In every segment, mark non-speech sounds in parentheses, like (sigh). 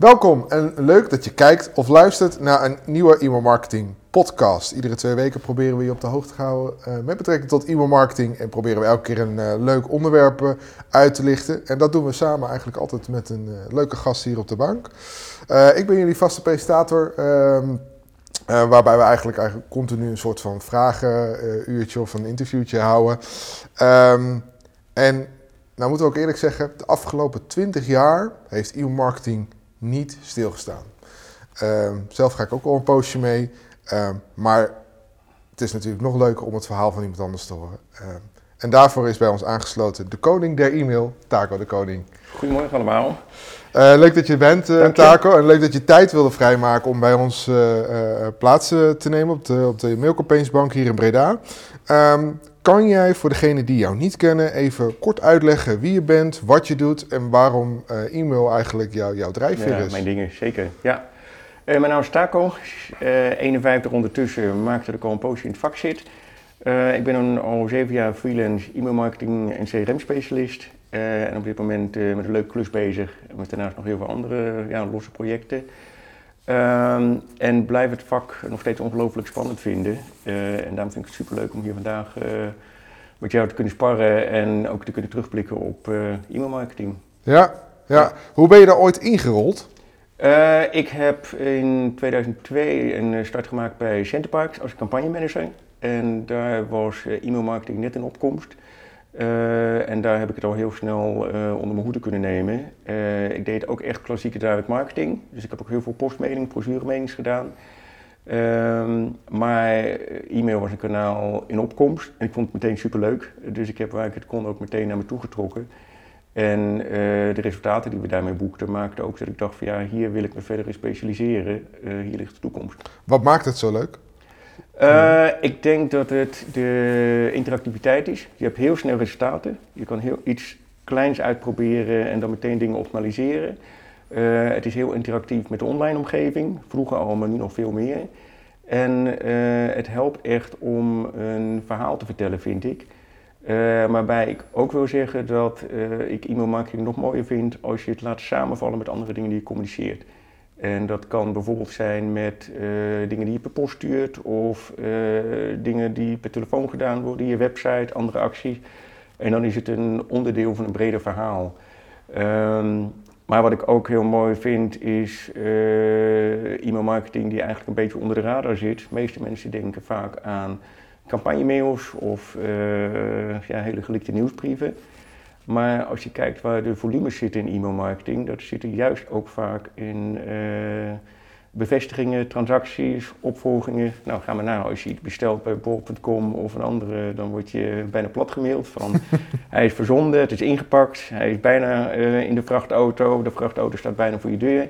Welkom en leuk dat je kijkt of luistert naar een nieuwe e-mail marketing podcast. Iedere twee weken proberen we je op de hoogte te houden uh, met betrekking tot e-mail marketing en proberen we elke keer een uh, leuk onderwerp uh, uit te lichten. En dat doen we samen eigenlijk altijd met een leuke gast hier op de bank. ik ben jullie vaste presentator. Ehm, waarbij we eigenlijk, eigenlijk continu een soort van vragenuurtje of een interviewtje houden. Um, en nou moeten we ook eerlijk zeggen, de afgelopen 20 jaar heeft e-mail marketing niet stilgestaan. Uh, zelf ga ik ook al een poosje mee. Uh, maar het is natuurlijk nog leuker om het verhaal van iemand anders te horen. Uh, en daarvoor is bij ons aangesloten de koning der e-mail, Taco de Koning. Goedemorgen allemaal. Eh, leuk dat je bent, uh, Taco. En leuk dat je tijd wilde vrijmaken om bij ons uh, plaats te nemen op de, op de mailcampagnesbank hier in Breda. Um, kan jij voor degenen die jou niet kennen even kort uitleggen wie je bent, wat je doet en waarom uh, e-mail eigenlijk jou, jouw drijfveer ja, is? Mijn dingen, zeker. Ja. Uh, mijn naam is Taco, uh, 51 ondertussen, maakte de al een poosje in het vak zit. ik ben een, al zeven jaar freelance e-mail marketing en CRM specialist. en op dit moment met een leuke klus bezig, met daarnaast nog heel veel andere ja, losse projecten. Um, en blijf het vak nog steeds ongelooflijk spannend vinden. Uh, en daarom vind ik het superleuk om hier vandaag uh, met jou te kunnen sparren en ook te kunnen terugblikken op uh, e-mailmarketing. Ja, ja, hoe ben je daar ooit ingerold? ik heb in 2002 een start gemaakt bij Centerparks als campagnemanager. En daar was e-mailmarketing net in opkomst. Uh, en daar heb ik het al heel snel uh, onder mijn hoede kunnen nemen. Uh, ik deed ook echt klassieke direct marketing. Dus ik heb ook heel veel postmailing, brochuremenings gedaan. Ehm, maar e-mail was een kanaal in opkomst. En ik vond het meteen superleuk. Dus ik heb waar ik het kon ook meteen naar me toe getrokken. En de resultaten die we daarmee boekten maakten ook dat ik dacht van ja, hier wil ik me verder in specialiseren. hier ligt de toekomst. Wat maakt het zo leuk? Uh, ik denk dat het de interactiviteit is. Je hebt heel snel resultaten. Je kan heel iets kleins uitproberen en dan meteen dingen optimaliseren. Uh, het is heel interactief met de online omgeving. Vroeger al, maar nu nog veel meer. En uh, het helpt echt om een verhaal te vertellen, vind ik. waarbij ik ook wil zeggen dat ik e-mail marketing nog mooier vind als je het laat samenvallen met andere dingen die je communiceert. En dat kan bijvoorbeeld zijn met uh, dingen die je per post stuurt of uh, dingen die per telefoon gedaan worden, je website, andere acties. En dan is het een onderdeel van een breder verhaal. Um, maar wat ik ook heel mooi vind is uh, e-mailmarketing die eigenlijk een beetje onder de radar zit. De meeste mensen denken vaak aan campagnemails of ja, hele gelikte nieuwsbrieven. Maar als je kijkt waar de volumes zitten in e-mailmarketing, dat zitten juist ook vaak in uh, bevestigingen, transacties, opvolgingen. Nou, ga maar na, als je iets bestelt bij bol.com of een andere, dan word je bijna plat gemaild van (laughs) hij is verzonden, het is ingepakt, hij is bijna uh, in de vrachtauto, de vrachtauto staat bijna voor je deur.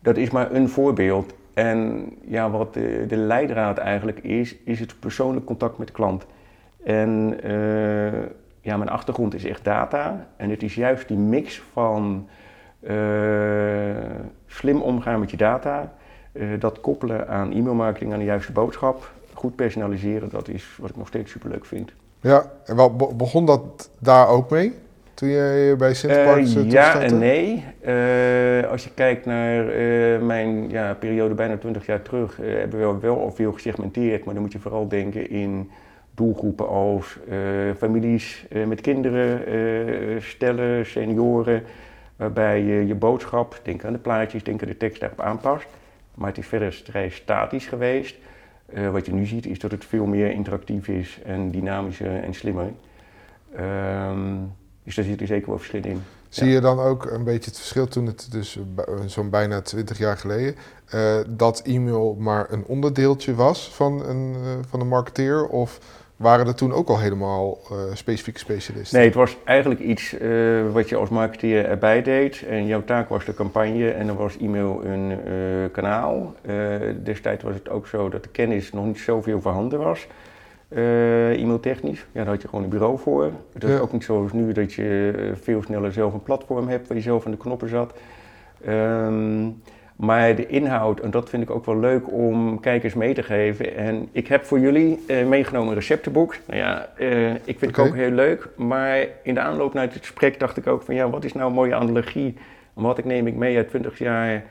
Dat is maar een voorbeeld. En ja, wat de, de leidraad eigenlijk is, is het persoonlijk contact met de klant. En uh, ja, mijn achtergrond is echt data. En het is juist die mix van uh, slim omgaan met je data, uh, dat koppelen aan e-mailmarketing, aan de juiste boodschap, goed personaliseren, dat is wat ik nog steeds superleuk vind. Ja, en wat begon dat daar ook mee? Toen je bij Sinterparks uh, Ja en nee. als je kijkt naar mijn ja, periode bijna 20 jaar terug, hebben we wel al veel gesegmenteerd, maar dan moet je vooral denken in doelgroepen als uh, families uh, met kinderen, uh, stellen, senioren, waarbij je je boodschap, denk aan de plaatjes, denk aan de tekst daarop aanpast. Maar het is verder vrij statisch geweest. wat je nu ziet is dat het veel meer interactief is en dynamischer en slimmer. Um, dus daar zit er zeker wel verschil in. Zie je dan ook een beetje het verschil toen het dus zo'n bijna 20 jaar geleden, dat e-mail maar een onderdeeltje was van een, van een marketeer? Of waren er toen ook al helemaal uh, specifieke specialisten? Nee, het was eigenlijk iets uh, wat je als marketeer erbij deed. En jouw taak was de campagne en dan was e-mail een uh, kanaal. destijds was het ook zo dat de kennis nog niet zoveel voorhanden was. e-mailtechnisch, ja, daar had je gewoon een bureau voor. Het is ja. ook niet zoals nu dat je veel sneller zelf een platform hebt waar je zelf aan de knoppen zat. Um, maar de inhoud, en dat vind ik ook wel leuk om kijkers mee te geven. En ik heb voor jullie uh, meegenomen een receptenboek. Nou ja, uh, ik vind okay. het ook heel leuk. Maar in de aanloop naar het gesprek dacht ik ook van ja, wat is nou een mooie analogie wat ik neem ik mee uit 20 jaar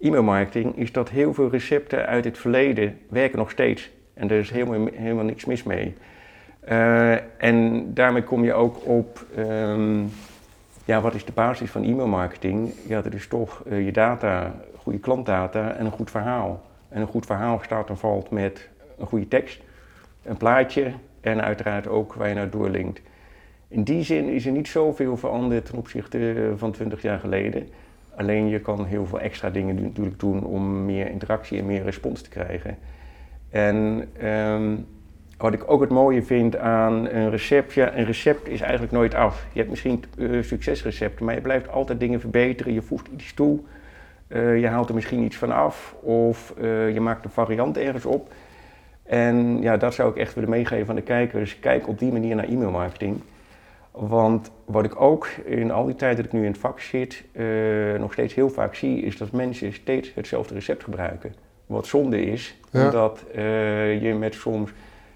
e-mailmarketing, is dat heel veel recepten uit het verleden werken nog steeds. En er is helemaal, helemaal niks mis mee. Uh, en daarmee kom je ook op, um, ja, wat is de basis van e-mailmarketing? Ja, dat is toch je data, goede klantdata en een goed verhaal. En een goed verhaal staat en valt met een goede tekst, een plaatje en uiteraard ook waar je naar doorlinkt. In die zin is er niet zoveel veranderd ten opzichte van 20 jaar geleden. Alleen je kan heel veel extra dingen natuurlijk doen om meer interactie en meer respons te krijgen. En um, wat ik ook het mooie vind aan een recept, ja, een recept is eigenlijk nooit af. Je hebt misschien uh, succesrecepten, maar je blijft altijd dingen verbeteren. Je voegt iets toe, uh, je haalt er misschien iets van af of uh, je maakt een variant ergens op. En ja, dat zou ik echt willen meegeven aan de kijkers. Kijk op die manier naar e-mailmarketing. Want wat ik ook in al die tijd dat ik nu in het vak zit, uh, nog steeds heel vaak zie, is dat mensen steeds hetzelfde recept gebruiken. Wat zonde is, ja. omdat je met soms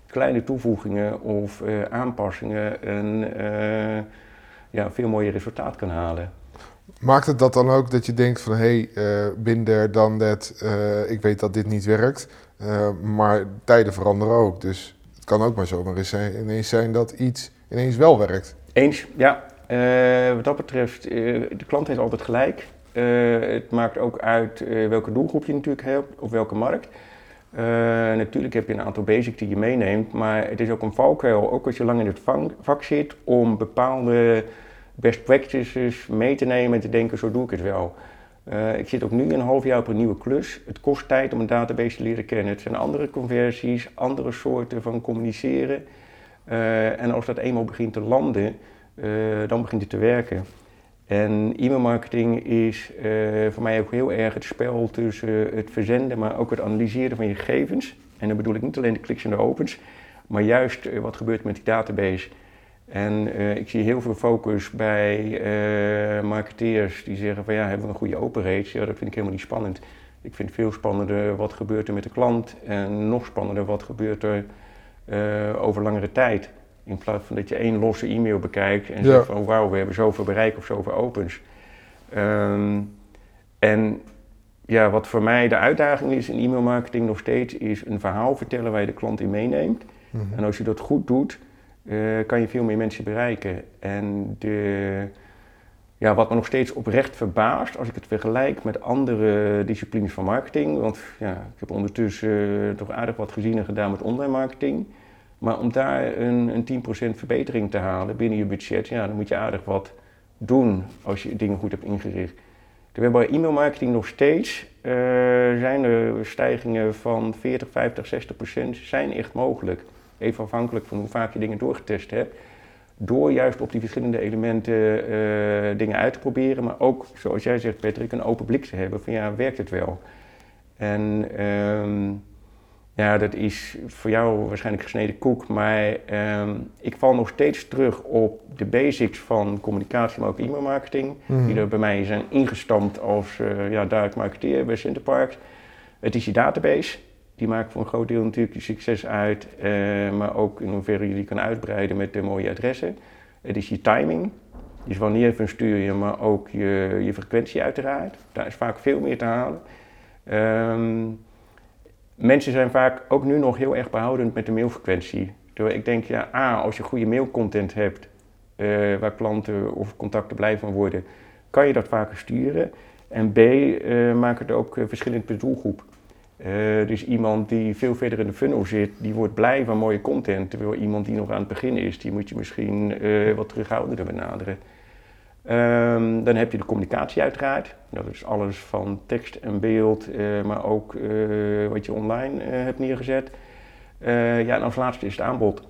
kleine toevoegingen of aanpassingen een ja, veel mooier resultaat kan halen. Maakt het dat dan ook dat je denkt van hé, hey, binder dan dat, ik weet dat dit niet werkt, maar tijden veranderen ook. Dus het kan ook maar zomaar eens ineens zijn dat iets ineens wel werkt. Eens, ja. Uh, wat dat betreft, uh, de klant heeft altijd gelijk. Uh, het maakt ook uit welke doelgroep je natuurlijk hebt, of welke markt. natuurlijk heb je een aantal basics die je meeneemt, maar het is ook een valkuil, ook als je lang in het vak zit, om bepaalde best practices mee te nemen en te denken, zo doe ik het wel. ik zit ook nu een half jaar op een nieuwe klus. Het kost tijd om een database te leren kennen. Het zijn andere conversies, andere soorten van communiceren. Uh, en als dat eenmaal begint te landen, uh, dan begint het te werken. En e-mailmarketing is voor mij ook heel erg het spel tussen het verzenden, maar ook het analyseren van je gegevens. En dan bedoel ik niet alleen de kliks en de opens, maar juist wat gebeurt met die database. En ik zie heel veel focus bij marketeers die zeggen van ja, hebben we een goede open rate? Ja, dat vind ik helemaal niet spannend. Ik vind het veel spannender wat gebeurt er met de klant en nog spannender wat gebeurt er uh, over langere tijd. In plaats van dat je één losse e-mail bekijkt en ja. zegt van wauw, we hebben zoveel bereik of zoveel opens. Um, en ja, wat voor mij de uitdaging is in e-mailmarketing nog steeds, is een verhaal vertellen waar je de klant in meeneemt. Mm -hmm. En als je dat goed doet, uh, kan je veel meer mensen bereiken. En de, ja, wat me nog steeds oprecht verbaast, als ik het vergelijk met andere disciplines van marketing, want ja, ik heb ondertussen uh, toch aardig wat gezien en gedaan met online marketing. Maar om daar een, een 10% verbetering te halen binnen je budget, ja, dan moet je aardig wat doen als je dingen goed hebt ingericht. Terwijl bij e-mailmarketing nog steeds uh, zijn er stijgingen van 40, 50, 60 procent zijn echt mogelijk. Even afhankelijk van hoe vaak je dingen doorgetest hebt. Door juist op die verschillende elementen uh, dingen uit te proberen. Maar ook, zoals jij zegt Patrick, een open blik te hebben van ja, werkt het wel? En um, ja, dat is voor jou waarschijnlijk gesneden koek, maar um, ik val nog steeds terug op de basics van communicatie, maar ook e-mailmarketing, mm. die er bij mij zijn ingestampt als uh, ja, duidelijk marketeer bij Centerparks. Het is je database, die maakt voor een groot deel natuurlijk je succes uit, uh, maar ook in hoeverre je die kan uitbreiden met de mooie adressen. Het is je timing, dus wanneer verstuur je, maar ook je, je frequentie uiteraard. Daar is vaak veel meer te halen. Um, mensen zijn vaak ook nu nog heel erg behoudend met de mailfrequentie. Terwijl ik denk, ja, A, als je goede mailcontent hebt, uh, waar klanten of contacten blij van worden, kan je dat vaker sturen. En B, uh, maak het ook verschillend per doelgroep. Dus iemand die veel verder in de funnel zit, die wordt blij van mooie content. Terwijl iemand die nog aan het begin is, die moet je misschien wat terughoudender benaderen. Um, dan heb je de communicatie uiteraard. Dat is alles van tekst en beeld, uh, maar ook wat je online hebt neergezet. ja, en als laatste is het aanbod.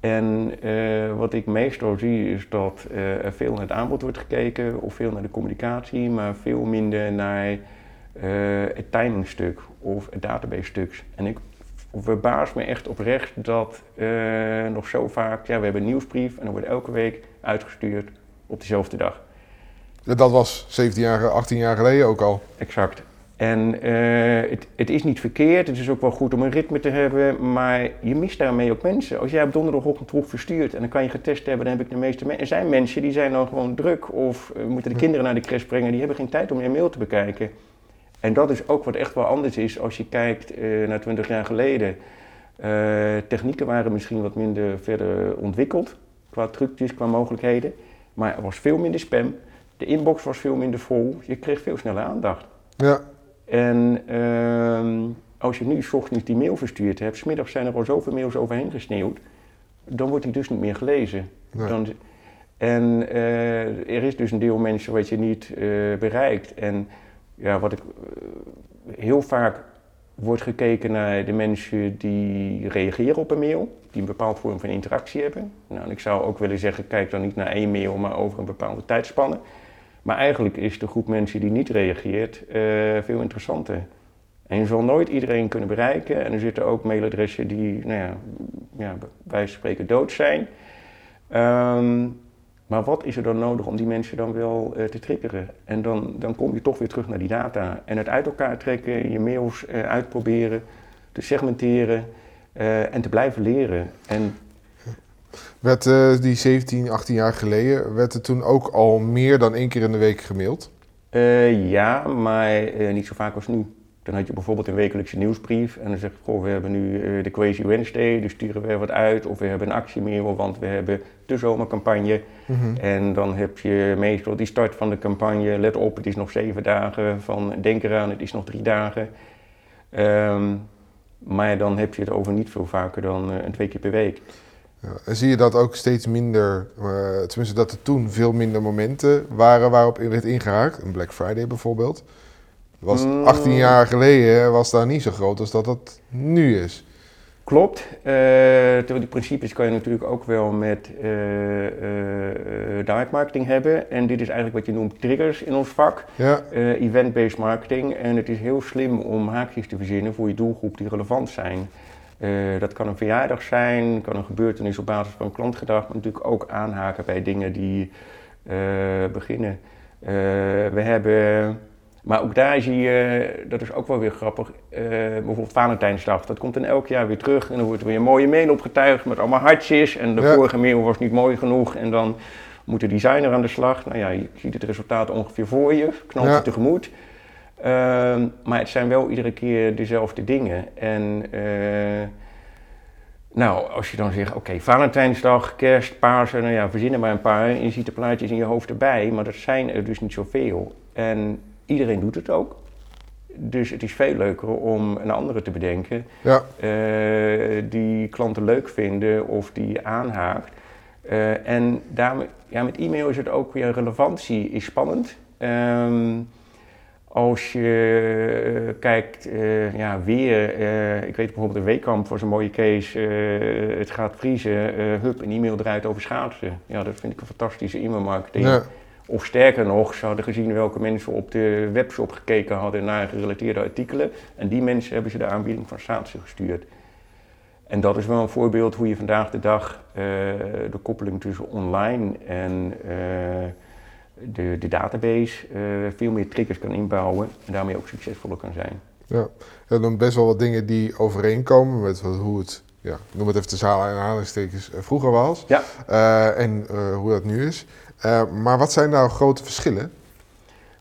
En wat ik meestal zie is dat er veel naar het aanbod wordt gekeken of veel naar de communicatie, maar veel minder naar het timingstuk of het database stuk. En ik verbaas me echt oprecht dat nog zo vaak, ja, we hebben een nieuwsbrief en dan wordt elke week uitgestuurd op dezelfde dag. Dat was 17 jaar, 18 jaar geleden ook al. Exact. En eh, het, het, is niet verkeerd, het is ook wel goed om een ritme te hebben, maar je mist daarmee ook mensen. Als jij op donderdagochtend vroeg verstuurt en dan kan je getest hebben, dan heb ik de meeste mensen. Er zijn mensen die zijn dan gewoon druk of uh, moeten de kinderen naar de crash brengen, die hebben geen tijd om je mail te bekijken. En dat is ook wat echt wel anders is als je kijkt uh, naar 20 jaar geleden. technieken waren misschien wat minder verder ontwikkeld qua trucjes, qua mogelijkheden, maar er was veel minder spam. De inbox was veel minder vol, je kreeg veel sneller aandacht. Ja. En uh, als je nu s ochtends die mail verstuurd hebt, smiddags zijn er al zoveel mails overheen gesneeuwd, dan wordt die dus niet meer gelezen. Nee. Dan, en uh, er is dus een deel mensen wat je niet bereikt. En ja, wat ik uh, heel vaak wordt gekeken naar de mensen die reageren op een mail, die een bepaald vorm van interactie hebben. Nou, ik zou ook willen zeggen, kijk dan niet naar één mail, maar over een bepaalde tijdspanne. Maar eigenlijk is de groep mensen die niet reageert uh, veel interessanter. En je zal nooit iedereen kunnen bereiken. En er zitten ook mailadressen die, nou ja, ja bij spreken dood zijn. Um, maar wat is er dan nodig om die mensen dan wel uh, te triggeren? En dan, dan kom je toch weer terug naar die data. En het uit elkaar trekken, je mails uh, uitproberen, te segmenteren en te blijven leren. En werd die 17, 18 jaar geleden, werd er toen ook al meer dan één keer in de week gemaild? Ja, maar niet zo vaak als nu. Dan had je bijvoorbeeld een wekelijkse nieuwsbrief en dan zeg je, goh, we hebben nu de Crazy Wednesday, dus sturen we wat uit. Of we hebben een actiemail, want we hebben de zomercampagne. Mm -hmm. En dan heb je meestal die start van de campagne, let op, het is nog zeven dagen, van denk eraan, het is nog drie dagen. Um, maar dan heb je het over niet veel vaker dan een twee keer per week. Ja, en zie je dat ook steeds minder, uh, tenminste dat er toen veel minder momenten waren waarop werd ingehaakt. Een Black Friday bijvoorbeeld. Was Mm. 18 jaar geleden was daar niet zo groot als dat dat nu is. Klopt. Uh, terwijl die principes kan je natuurlijk ook wel met uh, uh, direct marketing hebben. En dit is eigenlijk wat je noemt triggers in ons vak. Ja. Event-based marketing. En het is heel slim om haakjes te verzinnen voor je doelgroep die relevant zijn. Dat kan een verjaardag zijn, kan een gebeurtenis op basis van klantgedrag, maar natuurlijk ook aanhaken bij dingen die beginnen. We hebben, maar ook daar zie je, dat is ook wel weer grappig, bijvoorbeeld Valentijnsdag, dat komt dan elk jaar weer terug en dan wordt er weer een mooie mail opgetuigd met allemaal hartjes en de Ja. vorige mail was niet mooi genoeg en dan moet de designer aan de slag. Nou ja, je ziet het resultaat ongeveer voor je, knalt Ja. je tegemoet. Ehm, maar het zijn wel iedere keer dezelfde dingen. En eh, nou, als je dan zegt, oké, Valentijnsdag, kerst, Pasen, nou ja, verzin er maar een paar. En je ziet de plaatjes in je hoofd erbij, maar dat zijn er dus niet zoveel. En iedereen doet het ook. Dus het is veel leuker om een andere te bedenken Ja, eh, die klanten leuk vinden of die aanhaakt. Eh, en daarmee, ja, met e-mail is het ook weer relevantie is spannend. Ehm, als je eh, kijkt, ja, weer, ik weet bijvoorbeeld een weekkamp was een mooie case, het gaat vriezen, hup, een e-mail eruit over schaatsen. Ja, dat vind ik een fantastische e-mailmarketing. ja, Of sterker nog, ze hadden gezien welke mensen op de webshop gekeken hadden naar gerelateerde artikelen. En die mensen hebben ze de aanbieding van schaatsen gestuurd. En dat is wel een voorbeeld hoe je vandaag de dag eh, de koppeling tussen online en eh, de, de database eh, veel meer triggers kan inbouwen en daarmee ook succesvoller kan zijn. ja. Er zijn best wel wat dingen die overeenkomen met wat- hoe het, ja, noem het even de zaal en aanhalingstekens, vroeger was. Ja. En hoe dat nu is. Eh, maar wat zijn nou grote verschillen?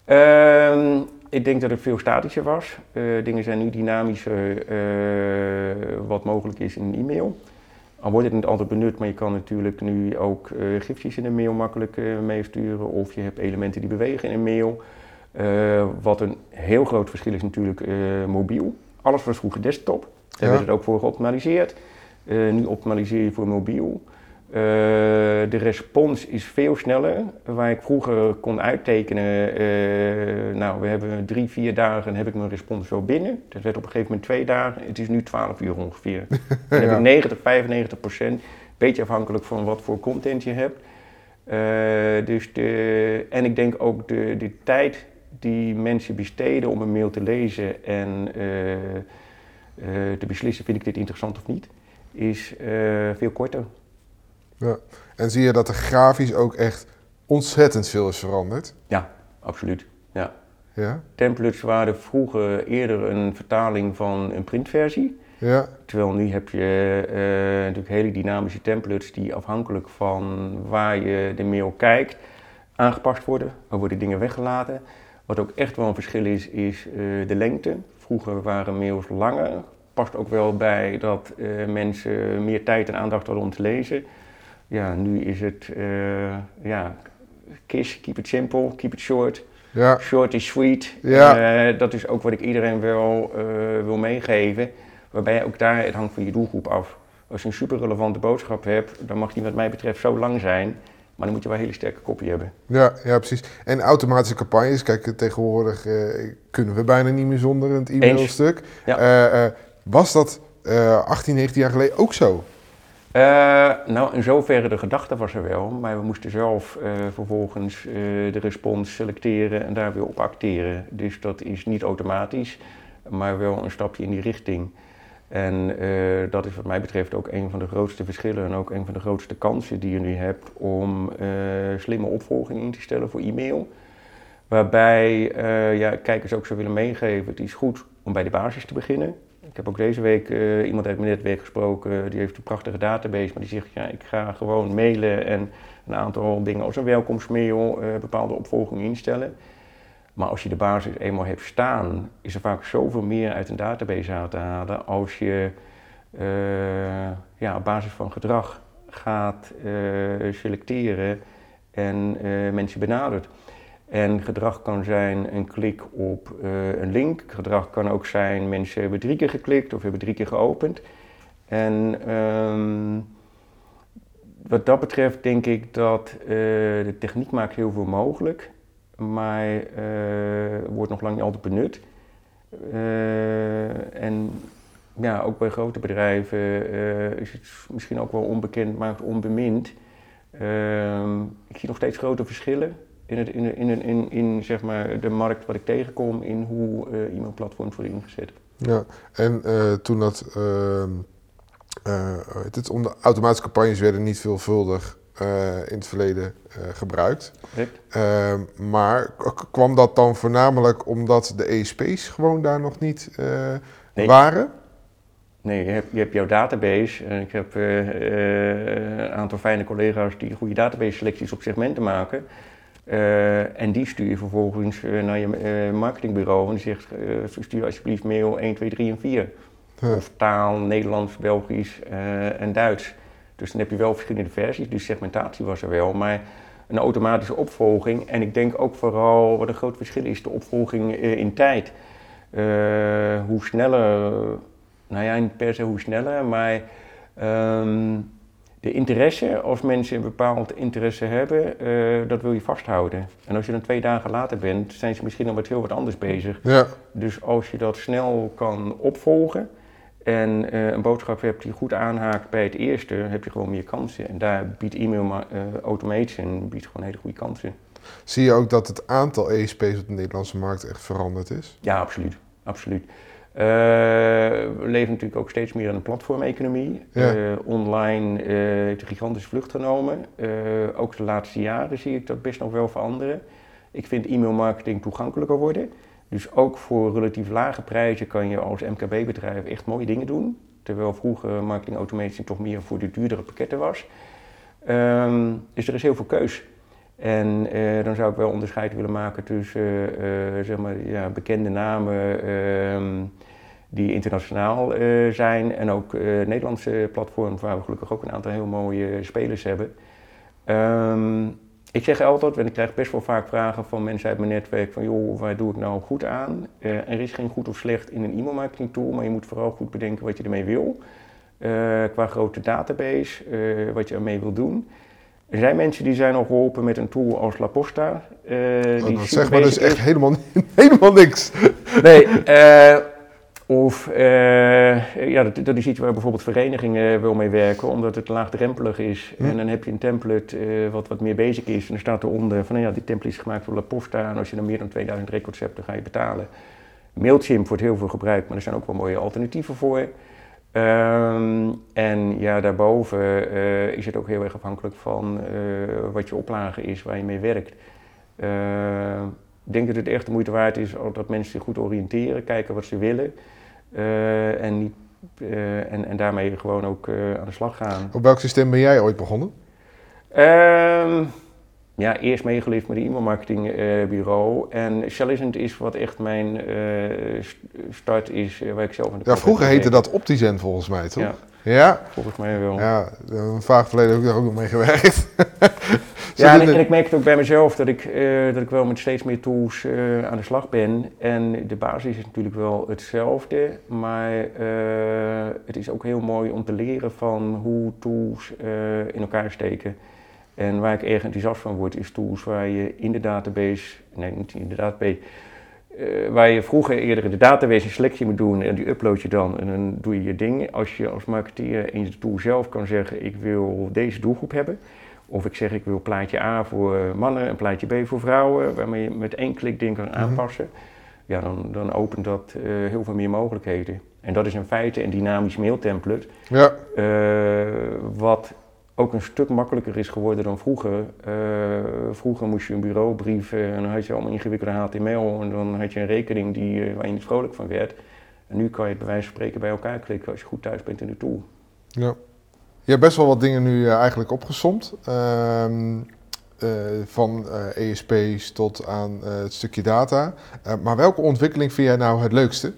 Ehm, ik denk dat het veel statischer was. Eh, dingen zijn nu dynamischer, eh, wat mogelijk is in een e-mail. Al wordt het niet altijd benut, maar je kan natuurlijk nu ook gifjes in een mail makkelijk meesturen. Of je hebt elementen die bewegen in een mail. Wat een heel groot verschil is natuurlijk mobiel. Alles was vroeger desktop. Daar Ja. werd het ook voor geoptimaliseerd. Nu optimaliseer je voor mobiel. Eh, de respons is veel sneller. Waar ik vroeger kon uittekenen, eh, nou we hebben drie, vier dagen en heb ik mijn respons wel binnen. Dat werd op een gegeven moment twee dagen. Het is nu 12 uur ongeveer. (laughs) Dan heb ik 90, 95 procent. Beetje afhankelijk van wat voor content je hebt. Eh, dus de, en ik denk ook de, de tijd die mensen besteden om een mail te lezen en te beslissen, vind ik dit interessant of niet, is veel korter. Ja. En zie je dat er grafisch ook echt ontzettend veel is veranderd? Ja, absoluut. Ja. Ja, Templates waren vroeger eerder een vertaling van een printversie. ja, Terwijl nu heb je eh, natuurlijk hele dynamische templates die afhankelijk van waar je de mail kijkt aangepast worden. Er worden dingen weggelaten. Wat ook echt wel een verschil is, is eh, de lengte. Vroeger waren mails langer. Past ook wel bij dat eh, mensen meer tijd en aandacht hadden om te lezen. Ja, nu is het, eh, ja, kiss, keep it simple, keep it short. ja, Short is sweet. Ja. Eh, dat is ook wat ik iedereen wel eh, wil meegeven. Waarbij ook daar, het hangt van je doelgroep af. Als je een super relevante boodschap hebt, dan mag die wat mij betreft zo lang zijn. Maar dan moet je wel een hele sterke kopie hebben. ja, ja, precies. En automatische campagnes, kijk, tegenwoordig kunnen we bijna niet meer zonder het e-mailstuk. Ja. Was dat eh 18, 19 jaar geleden ook zo? Eh, nou, in zoverre de gedachte was er wel, maar we moesten zelf eh, vervolgens eh, de respons selecteren en daar weer op acteren. Dus dat is niet automatisch, maar wel een stapje in die richting. En dat is wat mij betreft ook een van de grootste verschillen en ook een van de grootste kansen die je nu hebt om slimme opvolging in te stellen voor e-mail. Waarbij ja, kijkers ook zou willen meegeven, het is goed om bij de basis te beginnen. Ik heb ook deze week eh, iemand uit mijn netwerk gesproken, die heeft een prachtige database, maar die zegt, ja, ik ga gewoon mailen en een aantal dingen als een welkomstmail, eh, bepaalde opvolging instellen. Maar als je de basis eenmaal hebt staan, is er vaak zoveel meer uit een database aan te halen als je eh, ja, op basis van gedrag gaat eh, selecteren en eh, mensen benadert. En gedrag kan zijn een klik op eh, een link. Gedrag kan ook zijn mensen hebben drie keer geklikt of hebben drie keer geopend. En ehm, wat dat betreft denk ik dat eh, de techniek maakt heel veel mogelijk, maar eh, wordt nog lang niet altijd benut. En ja, ook bij grote bedrijven is het misschien ook wel onbekend, maar onbemind. Ehm, ik zie nog steeds grote verschillen in, het, in, in, in, in, zeg maar de markt wat ik tegenkom in hoe eh e-mailplatforms worden ingezet. Ja, en eh, toen dat, ehm, eh, het, onder automatische campagnes werden niet veelvuldig in het verleden gebruikt. Correct? Ehm, maar kwam dat dan voornamelijk omdat de ESP's gewoon daar nog niet Nee. waren? Nee, je hebt, je hebt jouw database. En ik heb een aantal fijne collega's die goede database selecties op segmenten maken. Eh, en die stuur je vervolgens eh, naar je eh, marketingbureau en die zegt, stuur alsjeblieft mail 1, 2, 3 en 4. Huh. Of taal, Nederlands, Belgisch en Duits. Dus dan heb je wel verschillende versies, dus segmentatie was er wel. Maar een automatische opvolging. En ik denk ook vooral wat een groot verschil is, de opvolging in tijd. Hoe sneller, nou ja, niet per se hoe sneller, maar ehm, de interesse, als mensen een bepaald interesse hebben, eh, dat wil je vasthouden. En als je dan twee dagen later bent, zijn ze misschien al met heel wat anders bezig. Ja, Dus als je dat snel kan opvolgen en eh, een boodschap hebt die goed aanhaakt bij het eerste, heb je gewoon meer kansen. En daar biedt e-mail ma- eh, automation biedt gewoon hele goede kansen. zie je ook dat het aantal ESP's op de Nederlandse markt echt veranderd is? Ja, absoluut. absoluut. Eh, we leven natuurlijk ook steeds meer in een platformeconomie. Ja. Eh, online eh, heeft een gigantische vlucht genomen. Ook de laatste jaren zie ik dat best nog wel veranderen. Ik vind e-mailmarketing toegankelijker worden. Dus ook voor relatief lage prijzen kan je als MKB-bedrijf echt mooie dingen doen. Terwijl vroeger marketing automation toch meer voor de duurdere pakketten was. Ehm, dus er is heel veel keus. En dan zou ik wel onderscheid willen maken tussen zeg maar, ja, bekende namen ehm, die internationaal eh, zijn en ook eh, Nederlandse platforms waar we gelukkig ook een aantal heel mooie spelers hebben. Ehm, ik zeg altijd, en ik krijg best wel vaak vragen van mensen uit mijn netwerk van joh, waar doe ik nou goed aan? Eh, er is geen goed of slecht in een e-mailmarketing tool, maar je moet vooral goed bedenken wat je ermee wil. Qua grote database, wat je ermee wil doen. Er zijn mensen die zijn al geholpen met een tool als La Posta. Oh, die dat zeg maar dus echt helemaal, (laughs) helemaal niks. Nee, of eh, ja, dat, dat is iets waar bijvoorbeeld verenigingen wel mee werken, omdat het laagdrempelig is. Hm. En dan heb je een template eh, wat wat meer basic is. En er staat eronder van, nou ja, die template is gemaakt door La Posta. En als je dan meer dan 2000 records hebt, dan ga je betalen. Mailchimp wordt heel veel gebruikt, maar er zijn ook wel mooie alternatieven voor. Ehm, en ja, daarboven eh, is het ook heel erg afhankelijk van wat je oplage is, waar je mee werkt. Eh, ik denk dat het echt de moeite waard is dat mensen zich goed oriënteren, kijken wat ze willen. Eh, en, niet, eh, en, en daarmee gewoon ook eh, aan de slag gaan. Op welk systeem ben jij ooit begonnen? Ehm, ja, eerst meegeleefd met een e-mailmarketingbureau. en Shellizant is wat echt mijn st- start is, waar ik zelf aan de Ja, vroeger heette dat Optizen volgens mij, toch? Ja, Ja, volgens mij wel. ja een vaag verleden heb ik daar ook nog mee gewerkt. (laughs) Ja, en, ik- en het- ik merk het ook bij mezelf dat ik, eh, dat ik wel met steeds meer tools eh, aan de slag ben. En de basis is natuurlijk wel hetzelfde, maar eh, het is ook heel mooi om te leren van hoe tools in elkaar steken. En waar ik erg enthousiast van word, is tools waar je in de database, nee niet in de database, eh, waar je vroeger eerder in de database een selectie moet doen en die upload je dan en dan doe je je ding. Als je als marketeer in de tool zelf kan zeggen, ik wil deze doelgroep hebben. Of ik zeg, ik wil plaatje A voor mannen en plaatje B voor vrouwen, waarmee je met één klik dingen kan Mhm. aanpassen. Ja, dan, dan opent dat eh, heel veel meer mogelijkheden. En dat is in feite een dynamisch mailtemplate, Ja, eh, wat ook een stuk makkelijker is geworden dan vroeger. Eh, vroeger moest je een bureaubrief eh, en dan had je allemaal ingewikkelde HTML en dan had je een rekening die, eh, waar je niet vrolijk van werd. En nu kan je het bij wijze van spreken bij elkaar klikken als je goed thuis bent in de tool. ja. Je hebt best wel wat dingen nu eigenlijk opgesomd. Ehm, eh, van ESP's tot aan het stukje data. Maar welke ontwikkeling vind jij nou het leukste?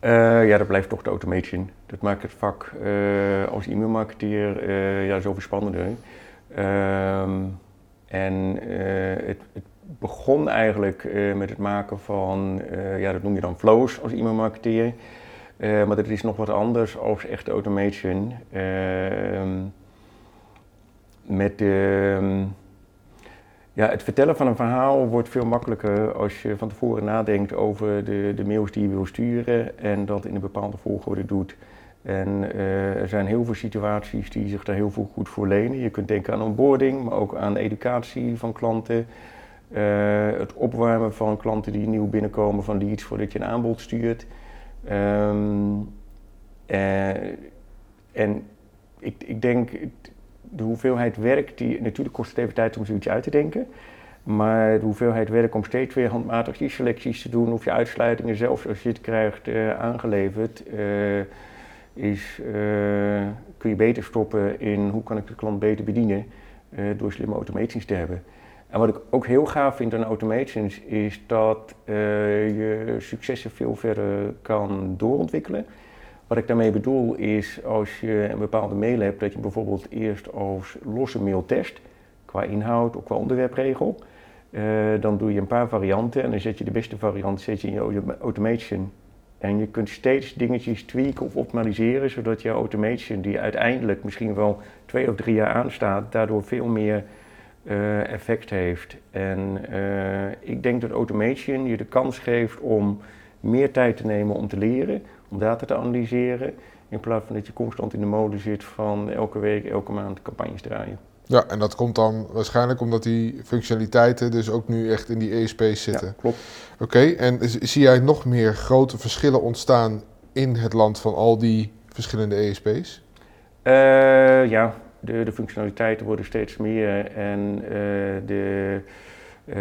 Eh, ja, dat blijft toch de automation. Dat maakt het vak eh, als e-mailmarketeer eh ja, zoveel spannender. Ehm, en het, het begon eigenlijk met het maken van, ja, dat noem je dan flows als e-mailmarketeer. Maar dat is nog wat anders als echte automation. Ehm, met de, ja, het vertellen van een verhaal wordt veel makkelijker als je van tevoren nadenkt over de, de mails die je wil sturen en dat in een bepaalde volgorde doet. En eh, er zijn heel veel situaties die zich daar heel veel goed voor lenen. Je kunt denken aan onboarding, maar ook aan educatie van klanten. Eh, het opwarmen van klanten die nieuw binnenkomen van leads voordat je een aanbod stuurt. Ehm, eh, en ik, ik denk de hoeveelheid werk die. Natuurlijk kost het even tijd om zoiets uit te denken. Maar de hoeveelheid werk om steeds weer handmatig die selecties te doen of je uitsluitingen zelfs als je het krijgt eh, aangeleverd, eh, is, eh, kun je beter stoppen in hoe kan ik de klant beter bedienen door slimme automations te hebben. En wat ik ook heel gaaf vind aan automations is dat je successen veel verder kan doorontwikkelen. Wat ik daarmee bedoel is als je een bepaalde mail hebt, dat je bijvoorbeeld eerst als losse mail test, qua inhoud of qua onderwerpregel. Eh, dan doe je een paar varianten en dan zet je de beste variant zet je in je auto- automation. En je kunt steeds dingetjes tweaken of optimaliseren, zodat je automation, die uiteindelijk misschien wel twee of drie jaar aanstaat, daardoor veel meer eh, effect heeft. En eh, ik denk dat automation je de kans geeft om meer tijd te nemen om te leren, om data te analyseren, in plaats van dat je constant in de mode zit van elke week, elke maand campagnes draaien. Ja, en dat komt dan waarschijnlijk omdat die functionaliteiten dus ook nu echt in die ESP's zitten. Ja, klopt. Oké, en zie jij nog meer grote verschillen ontstaan in het land van al die verschillende ESP's? Eh, ja, de, de functionaliteiten worden steeds meer en eh, de, eh,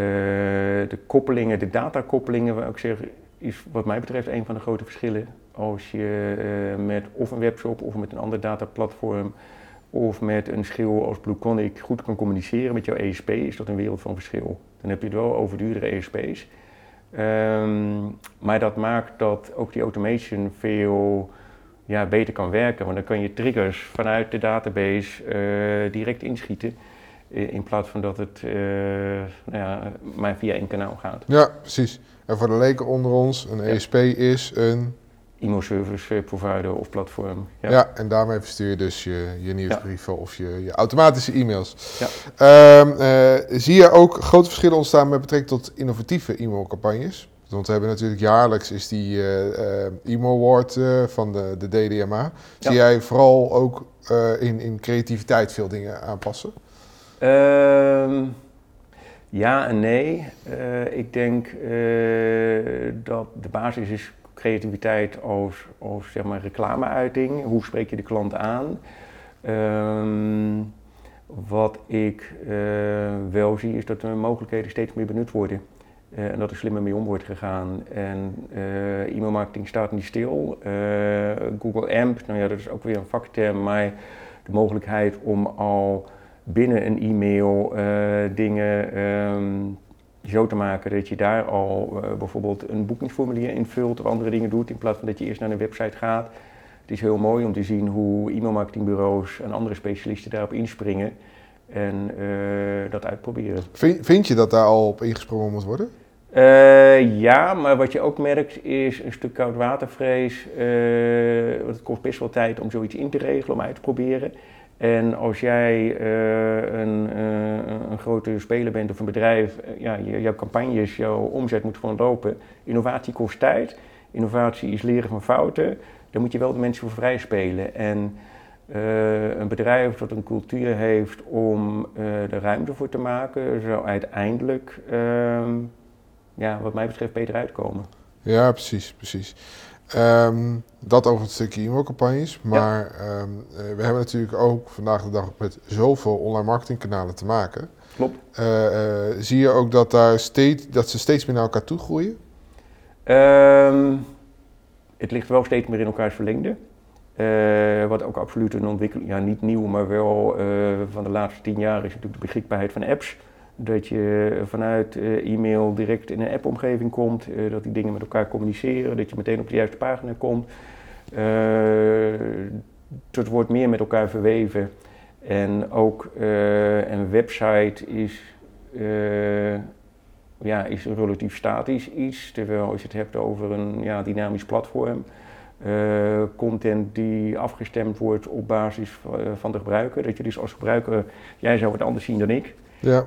de koppelingen, de datakoppelingen, wou ik zeggen, is wat mij betreft een van de grote verschillen. Als je eh, met of een webshop of met een ander dataplatform of met een schil als BlueConic goed kan communiceren met jouw ESP, is dat een wereld van verschil. Dan heb je het wel over duurdere ESP's. Ehm, maar dat maakt dat ook die automation veel ja, beter kan werken. Want dan kan je triggers vanuit de database eh, direct inschieten. eh, In plaats van dat het nou ja, maar via één kanaal gaat. Ja, precies. En voor de leken onder ons, een Ja. ESP is een... E-mail service eh, provider of platform. Ja. en daarmee verstuur je dus je, je nieuwsbrieven of je, je automatische e-mails. Ja. Ehm, eh, zie je ook grote verschillen ontstaan met betrekking tot innovatieve e-mailcampagnes? Want we hebben natuurlijk jaarlijks is die eh, e-mail award van de, de DDMA. Zie jij vooral ook in, in creativiteit veel dingen aanpassen? Ehm, ja en nee. Ik denk dat de basis is creativiteit als, als zeg maar reclameuiting. Hoe spreek je de klant aan? Ehm, wat ik eh, wel zie is dat de mogelijkheden steeds meer benut worden. eh, en dat er slimmer mee om wordt gegaan. En uh, e-mailmarketing staat niet stil. Google AMP, nou ja, dat is ook weer een vakterm, maar de mogelijkheid om al binnen een e-mail dingen um, zo te maken dat je daar al bijvoorbeeld een boekingsformulier invult of andere dingen doet, in plaats van dat je eerst naar een website gaat. Het is heel mooi om te zien hoe e-mailmarketingbureaus en andere specialisten daarop inspringen en uh, dat uitproberen. Vind, vind, je dat daar al op ingesprongen moet worden? Uh, ja, maar wat je ook merkt is een stuk koudwatervrees. Uh, het kost best wel tijd om zoiets in te regelen, om uit te proberen. En als jij een, een, grote speler bent of een bedrijf, ja, je, jouw campagnes, jouw omzet moet gewoon lopen. Innovatie kost tijd. Innovatie is leren van fouten. Daar moet je wel de mensen voor vrij spelen. En een bedrijf dat een cultuur heeft om er ruimte voor te maken, zou uiteindelijk, uh, ja, wat mij betreft, beter uitkomen. Ja, precies, precies. Um, dat over het stukje e-mailcampagnes. Maar ja. um, we hebben natuurlijk ook vandaag de dag met zoveel online marketingkanalen te maken. Klopt. zie je ook dat, daar steeds, dat ze steeds meer naar elkaar toe groeien? Um, het ligt wel steeds meer in elkaars verlengde. Uh, wat ook absoluut een ontwikkeling, ja niet nieuw, maar wel van de laatste tien jaar is natuurlijk de beschikbaarheid van apps. Dat je vanuit uh, e-mail direct in een app-omgeving komt, dat die dingen met elkaar communiceren, dat je meteen op de juiste pagina komt. het wordt meer met elkaar verweven. En ook een website is, ja, is een relatief statisch iets, terwijl als je het hebt over een ja, dynamisch platform, content die afgestemd wordt op basis van de gebruiker. Dat je dus als gebruiker, jij zou het anders zien dan ik. Ja.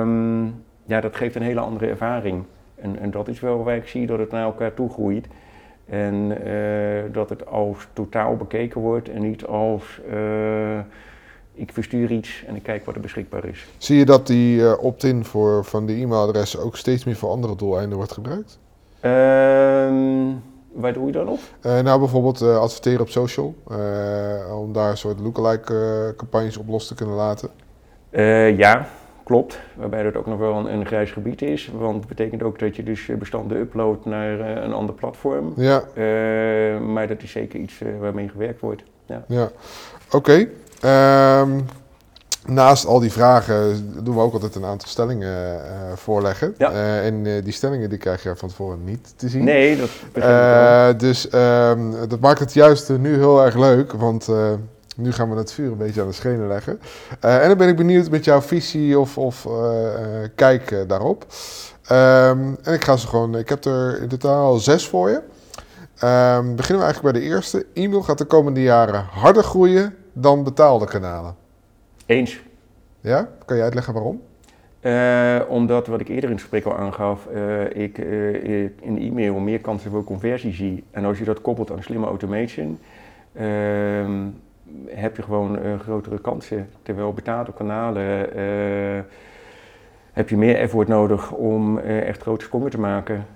Um, ja, dat geeft een hele andere ervaring. En, en, dat is wel waar ik zie dat het naar elkaar toe groeit. En uh, dat het als totaal bekeken wordt en niet als ik verstuur iets en ik kijk wat er beschikbaar is. Zie je dat die opt-in voor van die e-mailadressen ook steeds meer voor andere doeleinden wordt gebruikt? Um, Waar doe je dan op? Nou, bijvoorbeeld adverteren op social. Om daar een soort lookalike campagnes op los te kunnen laten. Ja, klopt. Waarbij dat ook nog wel een, een, grijs gebied is. Want het betekent ook dat je dus bestanden uploadt naar een ander platform. Ja. maar dat is zeker iets waarmee gewerkt wordt. Ja, ja. oké. Okay. Um, Naast al die vragen doen we ook altijd een aantal stellingen voorleggen. Ja. En die stellingen die krijg je van tevoren niet te zien. Nee, dat begrijp ik Dus um, dat maakt het juist nu heel erg leuk, want nu gaan we het vuur een beetje aan de schenen leggen. en dan ben ik benieuwd met jouw visie of, of kijk daarop. Um, en ik ga ze gewoon, ik heb er in totaal zes voor je. Um, beginnen we eigenlijk bij de eerste. E-mail gaat de komende jaren harder groeien dan betaalde kanalen. Eens. Ja? Kan je uitleggen waarom? Uh, omdat, wat ik eerder in het gesprek al aangaf, uh, ik uh, in de e-mail meer kansen voor conversie zie. En als je dat koppelt aan slimme automation, ehm, heb je gewoon grotere kansen. Terwijl betaalde kanalen heb je meer effort nodig om echt grote sprongen te maken.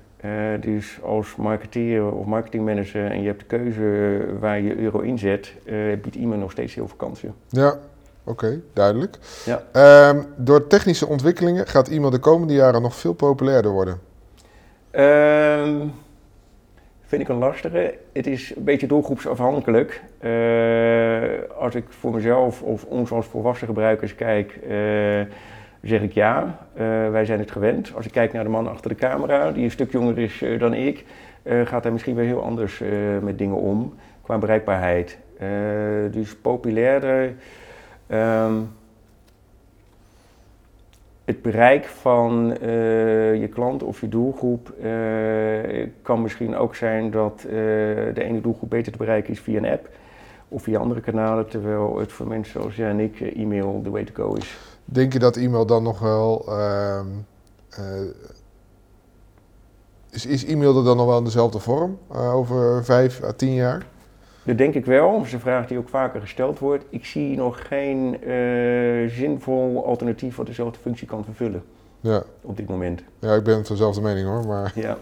dus als marketeer of marketingmanager en je hebt de keuze waar je euro inzet, biedt e-mail nog steeds heel veel kansen. Ja, Oké, duidelijk. Ja. Um, door technische ontwikkelingen gaat e-mail de komende jaren nog veel populairder worden? Um, vind ik een lastige. Het is een beetje doelgroepsafhankelijk. Uh, als ik voor mezelf of ons als volwassen gebruikers kijk, uh, zeg ik ja. Uh, wij zijn het gewend. Als ik kijk naar de man achter de camera, die een stuk jonger is dan ik, gaat hij misschien weer heel anders met dingen om qua bereikbaarheid. dus populairder. Um, het bereik van uh, je klant of je doelgroep uh, kan misschien ook zijn dat uh, de ene doelgroep beter te bereiken is via een app of via andere kanalen, terwijl het voor mensen zoals jij en ik e-mail the way to go is. Denk je dat e-mail dan nog wel. Ehm, is, is e-mail er dan nog wel in dezelfde vorm over vijf à tien jaar? Dat denk ik wel. Dat is een vraag die ook vaker gesteld wordt. Ik zie nog geen uh, zinvol alternatief wat dezelfde functie kan vervullen. Ja. Op dit moment. Ja, ik ben het dezelfde mening hoor. Maar ja.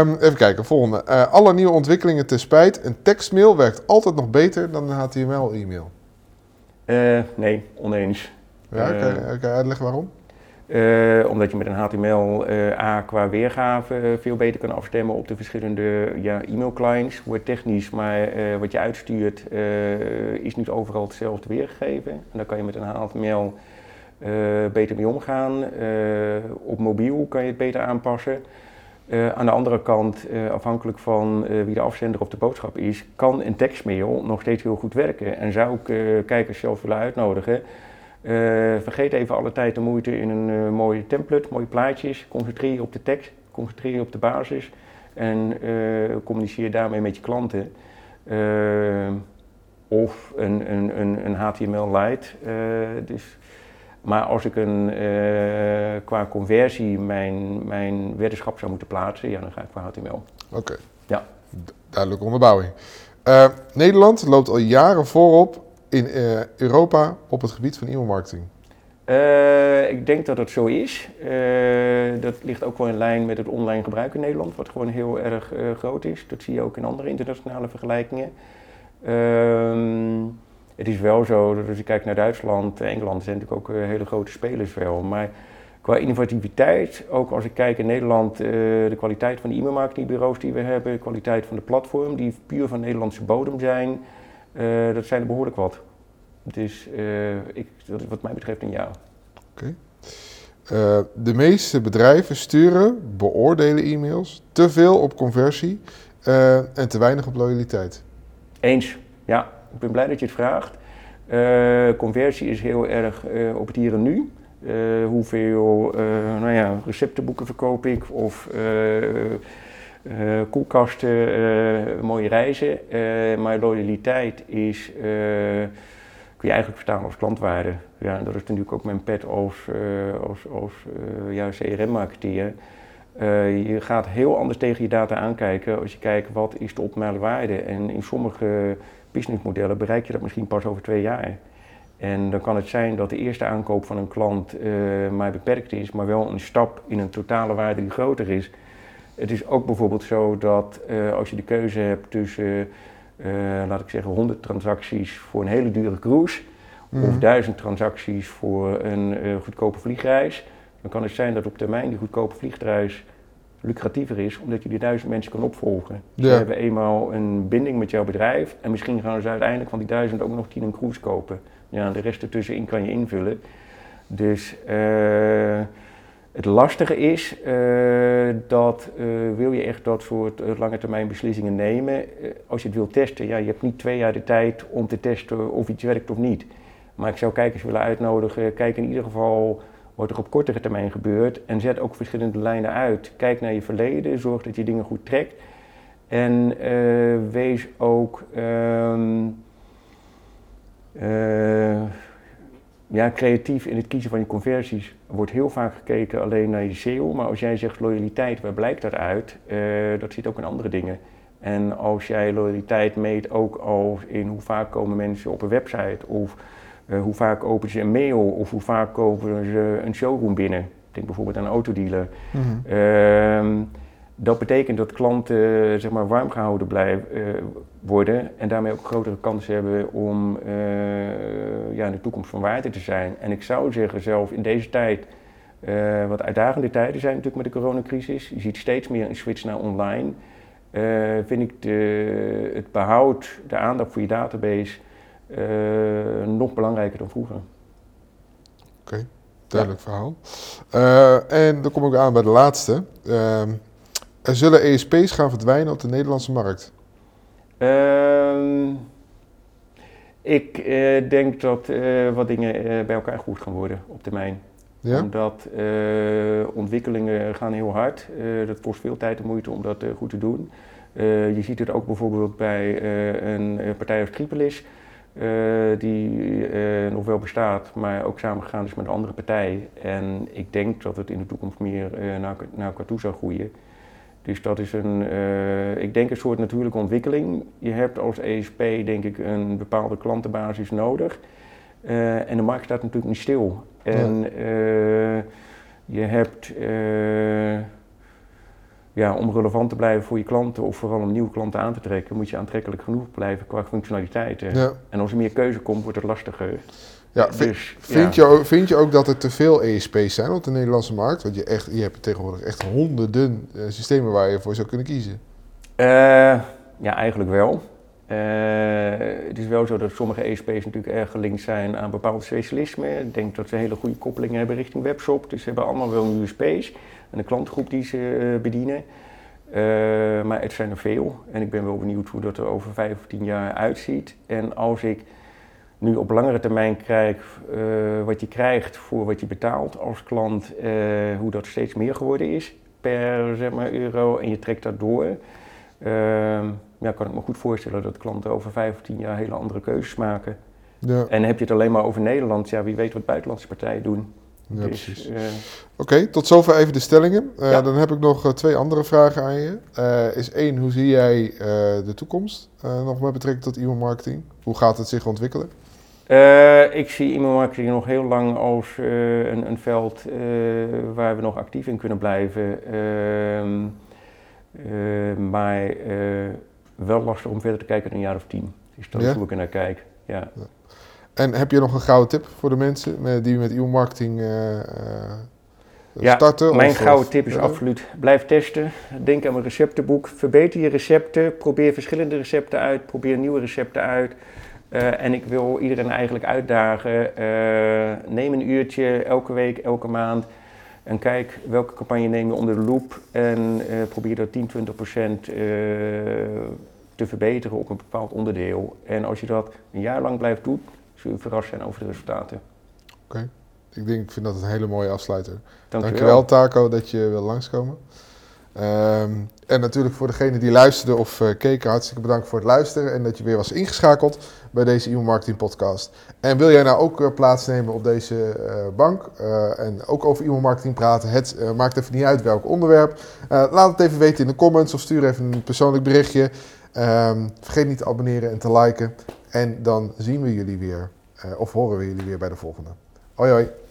um, (laughs) even kijken, volgende. Uh, alle nieuwe ontwikkelingen te spijt. Een tekstmail werkt altijd nog beter dan een HTML-e-mail. Uh, nee, oneens. Ja, kan je, kan je uitleggen waarom? Uh, omdat je met een HTML uh, A qua weergave uh, veel beter kan afstemmen op de verschillende ja, e-mail-clients. Wordt technisch, maar wat je uitstuurt is niet overal hetzelfde weergegeven. En dan kan je met een HTML beter mee omgaan. op mobiel kan je het beter aanpassen. aan de andere kant, afhankelijk van wie de afzender of de boodschap is, kan een tekstmail nog steeds heel goed werken. En zou ik kijkers zelf willen uitnodigen vergeet even alle tijd en moeite in een uh, mooie template, mooie plaatjes. Concentreer je op de tekst, concentreer je op de basis en uh, communiceer daarmee met je klanten. of een, een, een, een HTML light. dus, maar als ik een, qua conversie mijn, mijn weddenschap zou moeten plaatsen, ja, dan ga ik voor HTML. Oké. Ja. Duidelijke onderbouwing. Nederland loopt al jaren voorop in uh, Europa op het gebied van e-mailmarketing? Uh, ik denk dat het zo is. Uh, dat ligt ook wel in lijn met het online gebruik in Nederland, wat gewoon heel erg groot is. Dat zie je ook in andere internationale vergelijkingen. Ehm, het is wel zo dat als je kijkt naar Duitsland, Engeland zijn natuurlijk ook hele grote spelers wel. Maar qua innovativiteit, ook als ik kijk in Nederland, de kwaliteit van de e-mailmarketingbureaus die we hebben, de kwaliteit van de platform, die puur van Nederlandse bodem zijn. Uh, dat zijn er behoorlijk wat. Dus uh, ik, wat mij betreft een ja. Oké. Okay. Uh, eh, de meeste bedrijven sturen, beoordelen e-mails, te veel op conversie en te weinig op loyaliteit. Eens, ja. Ik ben blij dat je het vraagt. conversie is heel erg op het hier en nu. hoeveel nou ja, receptenboeken verkoop ik of uh, koelkasten, uh, mooie reizen. Uh, maar loyaliteit is, kun je eigenlijk verstaan als klantwaarde. Ja, dat is natuurlijk ook mijn pet als, als, als ja, CRM-marketeer. je gaat heel anders tegen je data aankijken als je kijkt wat is de optimale waarde. En in sommige businessmodellen bereik je dat misschien pas over twee jaar. En dan kan het zijn dat de eerste aankoop van een klant maar beperkt is, maar wel een stap in een totale waarde die groter is. Het is ook bijvoorbeeld zo dat uh, als je de keuze hebt tussen, uh, laat ik zeggen, 100 transacties voor een hele dure cruise mm. of 1000 transacties voor een uh, goedkope vliegreis, dan kan het zijn dat op termijn die goedkope vliegreis lucratiever is, omdat je die duizend mensen kan opvolgen. Ja. Ze hebben eenmaal een binding met jouw bedrijf en misschien gaan ze uiteindelijk van die duizend ook nog tien een cruise kopen. Ja, de rest ertussenin kan je invullen. Dus het lastige is uh, dat uh, wil je echt dat soort uh, lange termijn beslissingen nemen. als je het wilt testen, ja, je hebt niet twee jaar de tijd om te testen of iets werkt of niet. Maar ik zou kijkers willen uitnodigen, kijk in ieder geval wat er op kortere termijn gebeurt en zet ook verschillende lijnen uit. Kijk naar je verleden, zorg dat je dingen goed trekt en wees ook. Um, ja, creatief in het kiezen van je conversies wordt heel vaak gekeken alleen naar je SEO. Maar als jij zegt loyaliteit, waar blijkt dat uit? Uh, dat zit ook in andere dingen. En als jij loyaliteit meet ook al in hoe vaak komen mensen op een website, of uh, hoe vaak openen ze een mail, of hoe vaak kopen ze een showroom binnen. Denk bijvoorbeeld aan een autodealer. Mm -hmm. Dat betekent dat klanten zeg maar, warm gehouden blijven, worden en daarmee ook grotere kansen hebben om uh, ja, in de toekomst van waarde te zijn. En ik zou zeggen, zelf in deze tijd, uh, wat uitdagende tijden zijn natuurlijk met de coronacrisis, je ziet steeds meer een switch naar online. vind ik de, het behoud, de aandacht voor je database nog belangrijker dan vroeger. Oké, duidelijk ja. verhaal. en dan kom ik aan bij de laatste. Ehm, er zullen ESP's gaan verdwijnen op de Nederlandse markt? Uh, ik uh, denk dat uh, wat dingen uh, bij elkaar goed gaan worden op termijn. Ja? Omdat ontwikkelingen gaan heel hard. dat kost veel tijd en moeite om dat goed te doen. je ziet het ook bijvoorbeeld bij een partij als Tripolis. die nog wel bestaat, maar ook samengegaan is met een andere partij. En ik denk dat het in de toekomst meer naar, naar elkaar toe zou groeien. Dus dat is een, uh, ik denk een soort natuurlijke ontwikkeling. Je hebt als ESP denk ik een bepaalde klantenbasis nodig. Uh, en de markt staat natuurlijk niet stil. En uh, je hebt, ja, om relevant te blijven voor je klanten of vooral om nieuwe klanten aan te trekken, moet je aantrekkelijk genoeg blijven qua functionaliteiten. Ja. En als er meer keuze komt, wordt het lastiger. Ja, vind, dus, vind, ja. je ook, vind je ook dat er te veel ESP's zijn op de Nederlandse markt? Want je, echt, je hebt tegenwoordig echt honderden eh, systemen waar je voor zou kunnen kiezen. Eh, ja, eigenlijk wel. Eh, het is wel zo dat sommige ESP's natuurlijk erg gelinkt zijn aan bepaalde specialismen. Ik denk dat ze hele goede koppelingen hebben richting webshop. Dus ze hebben allemaal wel een USP's en een klantengroep die ze bedienen. Maar het zijn er veel en ik ben wel benieuwd hoe dat er over vijf of tien jaar uitziet. En als ik nu op langere termijn kijk eh, wat je krijgt voor wat je betaalt als klant, eh, hoe dat steeds meer geworden is per zeg maar, euro en je trekt dat door. Ehm, ja, kan ik me goed voorstellen dat klanten over vijf of tien jaar hele andere keuzes maken. Ja, En heb je het alleen maar over Nederland, ja, wie weet wat buitenlandse partijen doen. ja Dus, precies. eh, Oké, tot zover even de stellingen. Ja. Dan heb ik nog twee andere vragen aan je. Is één, hoe zie jij de toekomst nog met betrekking tot e-mailmarketing? Hoe gaat het zich ontwikkelen? Eh, ik zie e-mailmarketing nog heel lang als eh, een, een veld eh, waar we nog actief in kunnen blijven. Ehm, eh, maar wel lastig om verder te kijken dan een jaar of tien. Dus dat is hoe ik er naar kijk. Ja. En heb je nog een gouden tip voor de mensen die met e-mailmarketing Ja, starten? Mijn of- gouden tip is ja? absoluut blijf testen. Denk aan mijn receptenboek. Verbeter je recepten. Probeer verschillende recepten uit. Probeer nieuwe recepten uit. Eh, en ik wil iedereen eigenlijk uitdagen. eh, neem een uurtje elke week, elke maand. En kijk welke campagne neem je onder de loep. En eh, probeer dat 10, 20 procent te verbeteren op een bepaald onderdeel. En als je dat een jaar lang blijft doen, zul je verrast zijn over de resultaten. Ik denk, ik vind dat een hele mooie afsluiter. Dankjewel. Dankjewel Taco dat je wil langskomen. Ehm, en natuurlijk voor degene die luisterde of eh, keken, hartstikke bedankt voor het luisteren en dat je weer was ingeschakeld bij deze e marketing podcast. En wil jij nou ook eh, plaatsnemen op deze eh, bank en ook over e marketing praten? Het maakt even niet uit welk onderwerp. Laat het even weten in de comments of stuur even een persoonlijk berichtje. Ehm, vergeet niet te abonneren en te liken. En dan zien we jullie weer, of horen we jullie weer bij de volgende. Hoi hoi.